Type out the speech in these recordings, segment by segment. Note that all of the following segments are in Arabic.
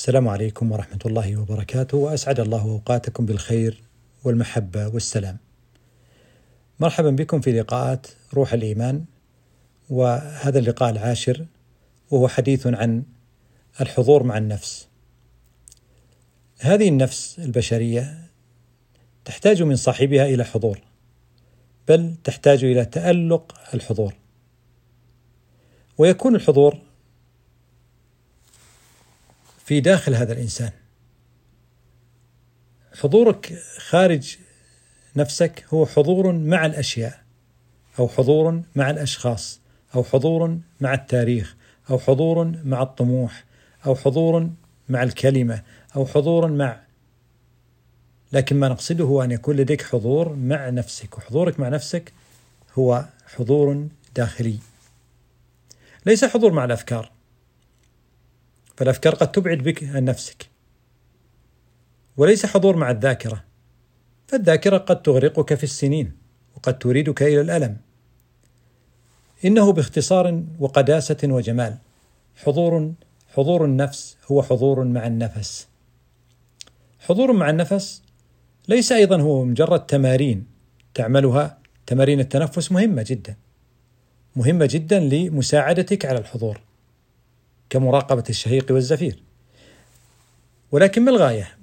السلام عليكم ورحمة الله وبركاته وأسعد الله أوقاتكم بالخير والمحبة والسلام. مرحبا بكم في لقاءات روح الإيمان وهذا اللقاء العاشر وهو حديث عن الحضور مع النفس. هذه النفس البشرية تحتاج من صاحبها إلى حضور بل تحتاج إلى تألق الحضور. ويكون الحضور في داخل هذا الإنسان. حضورك خارج نفسك هو حضور مع الأشياء أو حضور مع الأشخاص أو حضور مع التاريخ أو حضور مع الطموح أو حضور مع الكلمة أو حضور مع لكن ما نقصده هو أن يكون لديك حضور مع نفسك وحضورك مع نفسك هو حضور داخلي. ليس حضور مع الأفكار. فالأفكار قد تبعد بك عن نفسك. وليس حضور مع الذاكرة فالذاكرة قد تغرقك في السنين وقد تريدك إلى الألم. إنه باختصار وقداسة وجمال. حضور حضور النفس هو حضور مع النفس. حضور مع النفس ليس أيضا هو مجرد تمارين تعملها. تمارين التنفس مهمة جدا مهمة جدا لمساعدتك على الحضور. كمراقبة الشهيق والزفير. ولكن ما الغاية؟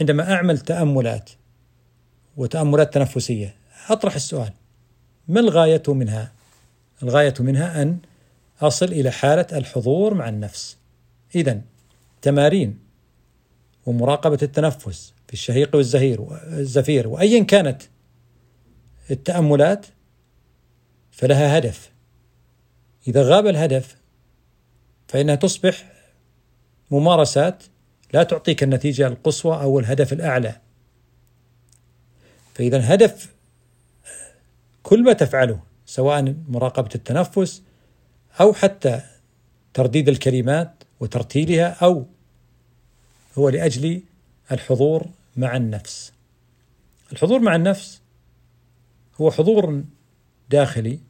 عندما أعمل تأملات وتأملات تنفسية أطرح السؤال ما الغاية منها؟ الغاية منها أن أصل إلى حالة الحضور مع النفس. إذا تمارين ومراقبة التنفس في الشهيق والزهير والزفير وأيا كانت التأملات فلها هدف. إذا غاب الهدف فإنها تصبح ممارسات لا تعطيك النتيجة القصوى أو الهدف الأعلى. فإذا الهدف كل ما تفعله سواء مراقبة التنفس أو حتى ترديد الكلمات وترتيلها أو هو لأجل الحضور مع النفس. الحضور مع النفس هو حضور داخلي.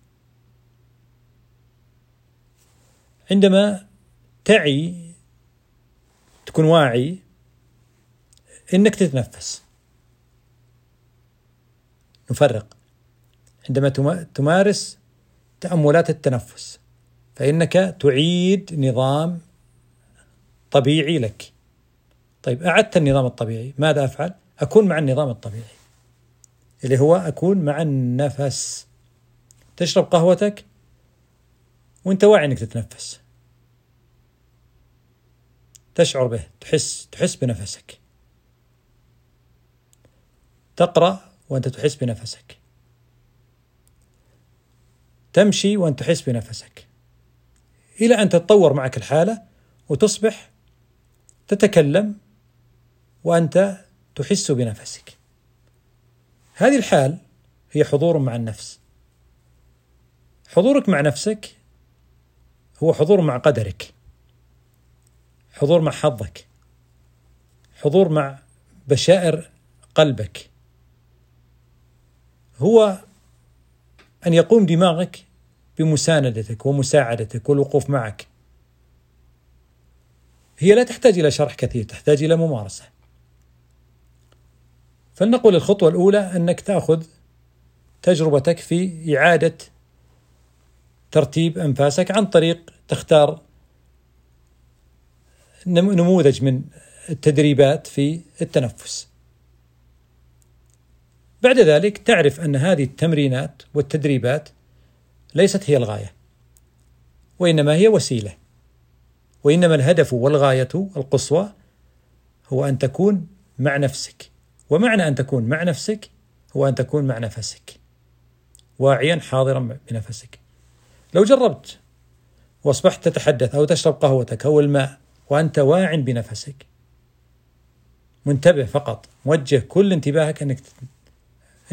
عندما تعي تكون واعي إنك تتنفس. نفرق. عندما تمارس تأملات التنفس فإنك تعيد نظام طبيعي لك. طيب أعدت النظام الطبيعي ماذا أفعل؟ أكون مع النظام الطبيعي اللي هو أكون مع النفس. تشرب قهوتك وأنت واعي إنك تتنفس. تشعر به تحس تحس بنفسك. تقرأ وأنت تحس بنفسك. تمشي وأنت تحس بنفسك. إلى أن تتطور معك الحالة وتصبح تتكلم وأنت تحس بنفسك. هذه الحال هي حضور مع النفس. حضورك مع نفسك هو حضور مع قدرك. حضور مع حظك. حضور مع بشائر قلبك. هو أن يقوم دماغك بمساندتك ومساعدتك والوقوف معك. هي لا تحتاج إلى شرح كثير تحتاج إلى ممارسة. فلنقل الخطوة الأولى أنك تأخذ تجربتك في إعادة ترتيب أنفاسك عن طريق تختار نموذج من التدريبات في التنفس. بعد ذلك تعرف أن هذه التمرينات والتدريبات ليست هي الغاية. وإنما هي وسيلة. وإنما الهدف والغاية القصوى هو أن تكون مع نفسك. ومعنى أن تكون مع نفسك هو أن تكون مع نفسك. واعيا حاضرا بنفسك. لو جربت واصبحت تتحدث أو تشرب قهوتك أو الماء وأنت واع بنفسك. منتبه فقط. موجه كل انتباهك أنك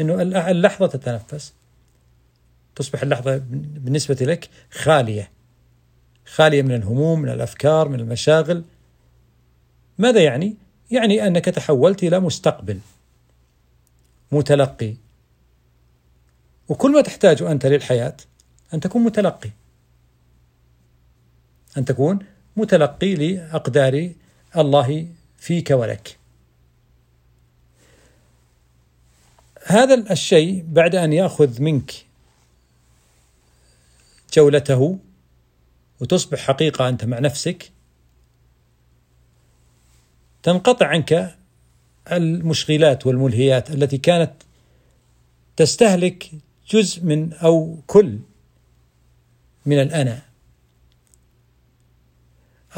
أنه اللحظة تتنفس. تصبح اللحظة بالنسبة لك خالية. خالية من الهموم من الأفكار من المشاغل. ماذا يعني؟ يعني أنك تحولت إلى مستقبل. متلقي. وكل ما تحتاج أنت للحياة أن تكون متلقي. أن تكون متلقي لأقدار الله فيك ولك. هذا الشيء بعد أن يأخذ منك جولته وتصبح حقيقة أنت مع نفسك تنقطع عنك المشغلات والملهيات التي كانت تستهلك جزء من أو كل من الأنا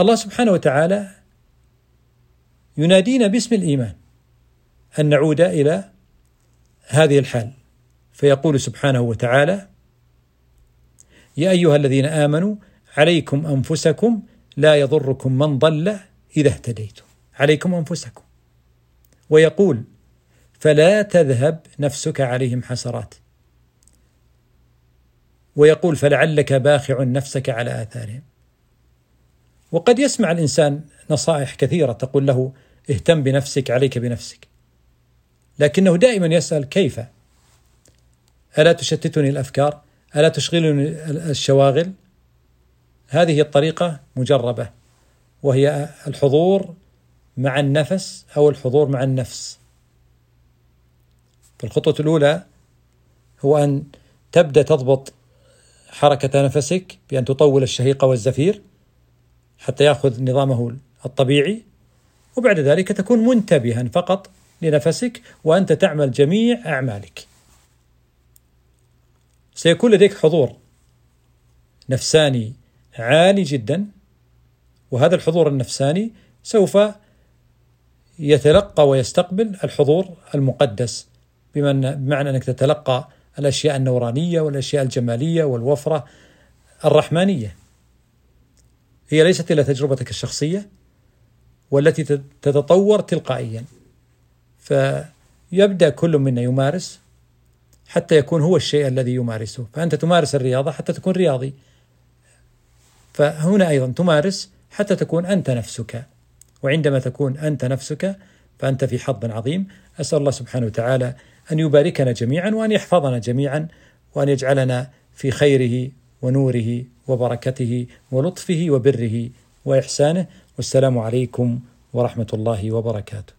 الله سبحانه وتعالى ينادينا باسم الإيمان أن نعود إلى هذه الحال. فيقول سبحانه وتعالى يا أيها الذين آمنوا عليكم أنفسكم لا يضركم من ضل إذا اهتديتم. عليكم أنفسكم. ويقول فلا تذهب نفسك عليهم حسرات. ويقول فلعلك باخع نفسك على آثارهم. وقد يسمع الإنسان نصائح كثيرة تقول له اهتم بنفسك عليك بنفسك. لكنه دائما يسأل كيف؟ ألا تشتتني الأفكار؟ ألا تشغلني الشواغل؟ هذه الطريقة مجربة وهي الحضور مع النفس أو الحضور مع النفس. فالخطوة الأولى هو أن تبدأ تضبط حركة نفسك بأن تطول الشهيق والزفير. حتى يأخذ نظامه الطبيعي وبعد ذلك تكون منتبها فقط لنفسك وأنت تعمل جميع أعمالك. سيكون لديك حضور نفساني عالي جدا وهذا الحضور النفساني سوف يتلقى ويستقبل الحضور المقدس بمعنى أنك تتلقى الأشياء النورانية والأشياء الجمالية والوفرة الرحمانية. هي ليست إلا تجربتك الشخصية والتي تتطور تلقائيا. فيبدأ كل منا يمارس حتى يكون هو الشيء الذي يمارسه، فأنت تمارس الرياضة حتى تكون رياضي. فهنا أيضا تمارس حتى تكون أنت نفسك. وعندما تكون أنت نفسك فأنت في حظ عظيم، أسأل الله سبحانه وتعالى أن يباركنا جميعا وأن يحفظنا جميعا وأن يجعلنا في خيره ونوره وبركته ولطفه وبره وإحسانه والسلام عليكم ورحمة الله وبركاته.